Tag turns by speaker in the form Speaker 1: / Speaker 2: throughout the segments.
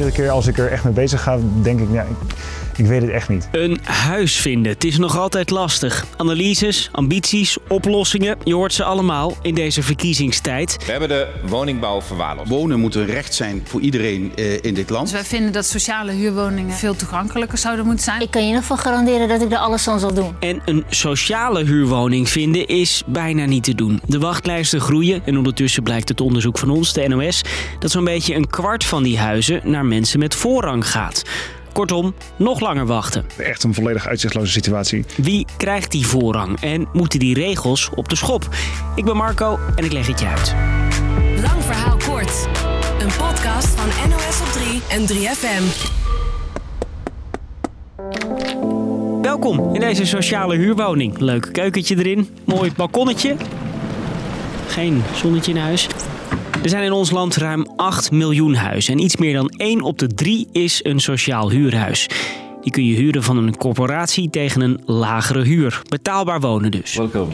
Speaker 1: iedere keer als ik er echt mee bezig ga, denk ik, ja, ik, ik weet het echt niet.
Speaker 2: Een huis vinden, het is nog altijd lastig. Analyses, ambities, oplossingen, je hoort ze allemaal in deze verkiezingstijd.
Speaker 3: We hebben de woningbouw verwaarloosd.
Speaker 4: Wonen moet een recht zijn voor iedereen eh, in dit land.
Speaker 5: Dus wij vinden dat sociale huurwoningen veel toegankelijker zouden moeten zijn.
Speaker 6: Ik kan je in ieder geval garanderen dat ik er alles aan zal doen.
Speaker 2: En een sociale huurwoning vinden is bijna niet te doen. De wachtlijsten groeien en ondertussen blijkt het onderzoek van ons, de NOS, dat zo'n beetje een kwart van die huizen naar mensen met voorrang gaat. Kortom, nog langer wachten.
Speaker 1: Echt een volledig uitzichtloze situatie.
Speaker 2: Wie krijgt die voorrang en moeten die regels op de schop? Ik ben Marco en ik leg het je uit.
Speaker 7: Lang verhaal kort. Een podcast van NOS op 3 en 3FM.
Speaker 2: Welkom in deze sociale huurwoning. Leuk keukentje erin, mooi balkonnetje. Geen zonnetje in huis. Er zijn in ons land ruim 8 miljoen huizen. En iets meer dan 1 op de 3 is een sociaal huurhuis. Die kun je huren van een corporatie tegen een lagere huur. Betaalbaar wonen dus.
Speaker 8: Welkom.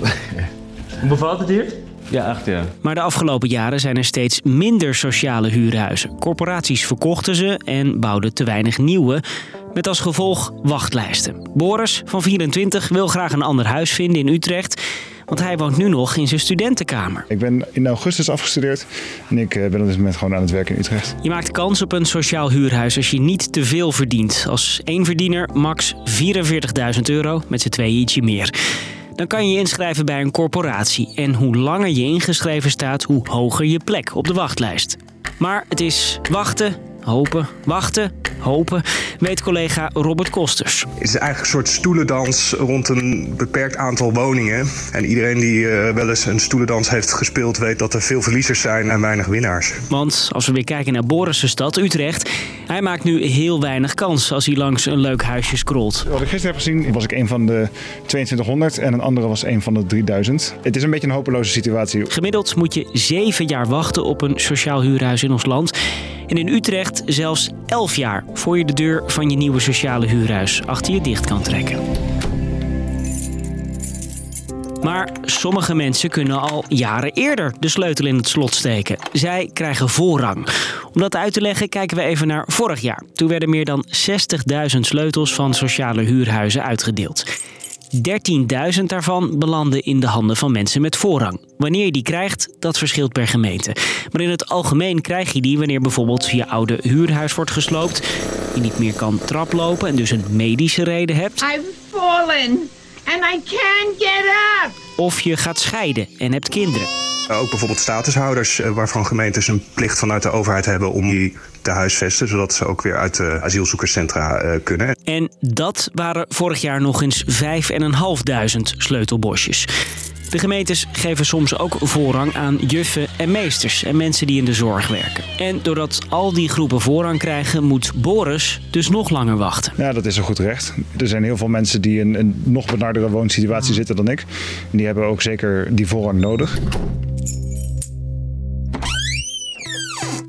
Speaker 9: Hoe bevalt het hier?
Speaker 8: Ja, echt ja.
Speaker 2: Maar de afgelopen jaren zijn er steeds minder sociale huurhuizen. Corporaties verkochten ze en bouwden te weinig nieuwe. Met als gevolg wachtlijsten. Boris van 24 wil graag een ander huis vinden in Utrecht. Want hij woont nu nog in zijn studentenkamer.
Speaker 1: Ik ben in augustus afgestudeerd en ik eh, ben op dit moment gewoon aan het werk in Utrecht.
Speaker 2: Je maakt kans op een sociaal huurhuis als je niet te veel verdient. Als één max 44.000 euro, met z'n tweeën ietsje meer. Dan kan je je inschrijven bij een corporatie. En hoe langer je ingeschreven staat, hoe hoger je plek op de wachtlijst. Maar het is wachten, hopen, wachten, hopen, weet collega Robert Kosters.
Speaker 10: Het is eigenlijk een soort stoelendans rond een beperkt aantal woningen. En iedereen die uh, wel eens een stoelendans heeft gespeeld, weet dat er veel verliezers zijn en weinig winnaars.
Speaker 2: Want als we weer kijken naar Boris' stad, Utrecht, hij maakt nu heel weinig kans als hij langs een leuk huisje scrolt.
Speaker 1: Wat ik gisteren heb gezien, was ik een van de 2200 en een andere was een van de 3000. Het is een beetje een hopeloze situatie.
Speaker 2: Gemiddeld moet je zeven jaar wachten op een sociaal huurhuis in ons land. En in Utrecht zelfs 11 jaar voor je de deur van je nieuwe sociale huurhuis achter je dicht kan trekken. Maar sommige mensen kunnen al jaren eerder de sleutel in het slot steken. Zij krijgen voorrang. Om dat uit te leggen kijken we even naar vorig jaar. Toen werden meer dan 60.000 sleutels van sociale huurhuizen uitgedeeld. 13.000 daarvan belanden in de handen van mensen met voorrang. Wanneer je die krijgt, dat verschilt per gemeente. Maar in het algemeen krijg je die wanneer bijvoorbeeld je oude huurhuis wordt gesloopt, je niet meer kan traplopen en dus een medische reden hebt.
Speaker 11: I've fallen and I can't get up.
Speaker 2: Of je gaat scheiden en hebt kinderen.
Speaker 10: Ook bijvoorbeeld statushouders eh, waarvan gemeentes een plicht vanuit de overheid hebben om die te huisvesten, zodat ze ook weer uit de asielzoekerscentra uh, kunnen.
Speaker 2: En dat waren vorig jaar nog eens 5.500 sleutelbosjes. De gemeentes geven soms ook voorrang aan juffen en meesters en mensen die in de zorg werken. En doordat al die groepen voorrang krijgen, moet Boris dus nog langer wachten.
Speaker 1: Ja, dat is een goed recht. Er zijn heel veel mensen die in een nog benardere woonsituatie zitten dan ik. En die hebben ook zeker die voorrang nodig.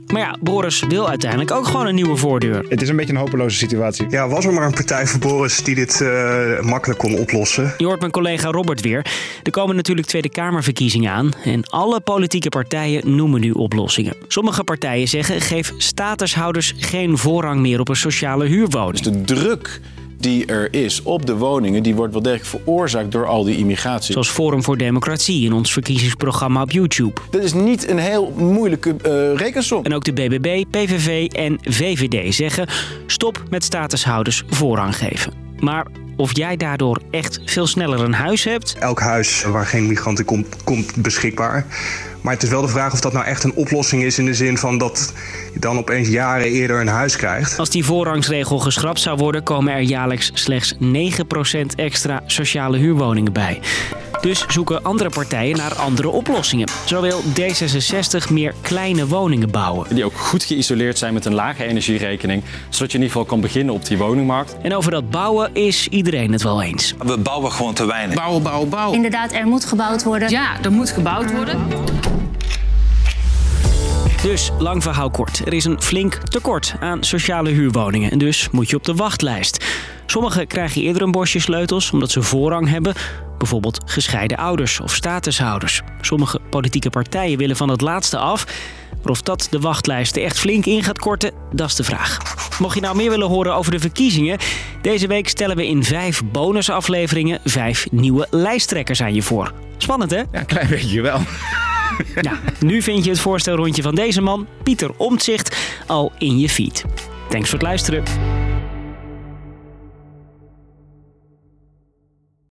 Speaker 2: Maar ja, Boris wil uiteindelijk ook gewoon een nieuwe voordeur.
Speaker 1: Het is een beetje een hopeloze situatie.
Speaker 10: Ja, was er maar een partij voor Boris die dit uh, makkelijk kon oplossen.
Speaker 2: Je hoort mijn collega Robert weer. Er komen natuurlijk Tweede Kamerverkiezingen aan. En alle politieke partijen noemen nu oplossingen. Sommige partijen zeggen: geef statushouders geen voorrang meer op een sociale huurwoning.
Speaker 4: Dus de druk die er is op de woningen, die wordt wel degelijk veroorzaakt door al die immigratie.
Speaker 2: Zoals Forum voor Democratie in ons verkiezingsprogramma op YouTube.
Speaker 4: Dat is niet een heel moeilijke uh, rekensom.
Speaker 2: En ook de BBB, PVV en VVD zeggen stop met statushouders voorrang geven. Maar of jij daardoor echt veel sneller een huis hebt?
Speaker 10: Elk huis waar geen migrant in komt, komt beschikbaar. Maar het is wel de vraag of dat nou echt een oplossing is in de zin van dat je dan opeens jaren eerder een huis krijgt.
Speaker 2: Als die voorrangsregel geschrapt zou worden, komen er jaarlijks slechts 9% extra sociale huurwoningen bij. Dus zoeken andere partijen naar andere oplossingen. Zo wil D66 meer kleine woningen bouwen.
Speaker 9: Die ook goed geïsoleerd zijn met een lage energierekening. Zodat je in ieder geval kan beginnen op die woningmarkt.
Speaker 2: En over dat bouwen is iedereen het wel eens.
Speaker 3: We bouwen gewoon te weinig.
Speaker 4: Bouwen, bouwen, bouwen.
Speaker 6: Inderdaad, er moet gebouwd worden.
Speaker 5: Ja, er moet gebouwd worden.
Speaker 2: Dus lang verhaal kort. Er is een flink tekort aan sociale huurwoningen. En dus moet je op de wachtlijst. Sommigen krijgen eerder een bosje sleutels omdat ze voorrang hebben. Bijvoorbeeld gescheiden ouders of statushouders. Sommige politieke partijen willen van het laatste af. Maar of dat de wachtlijsten echt flink in gaat korten, dat is de vraag. Mocht je nou meer willen horen over de verkiezingen... deze week stellen we in vijf bonusafleveringen... vijf nieuwe lijsttrekkers aan je voor. Spannend, hè?
Speaker 3: Ja, een klein beetje wel.
Speaker 2: Nu vind je het voorstelrondje van deze man, Pieter Omtzigt, al in je feed. Thanks voor het luisteren.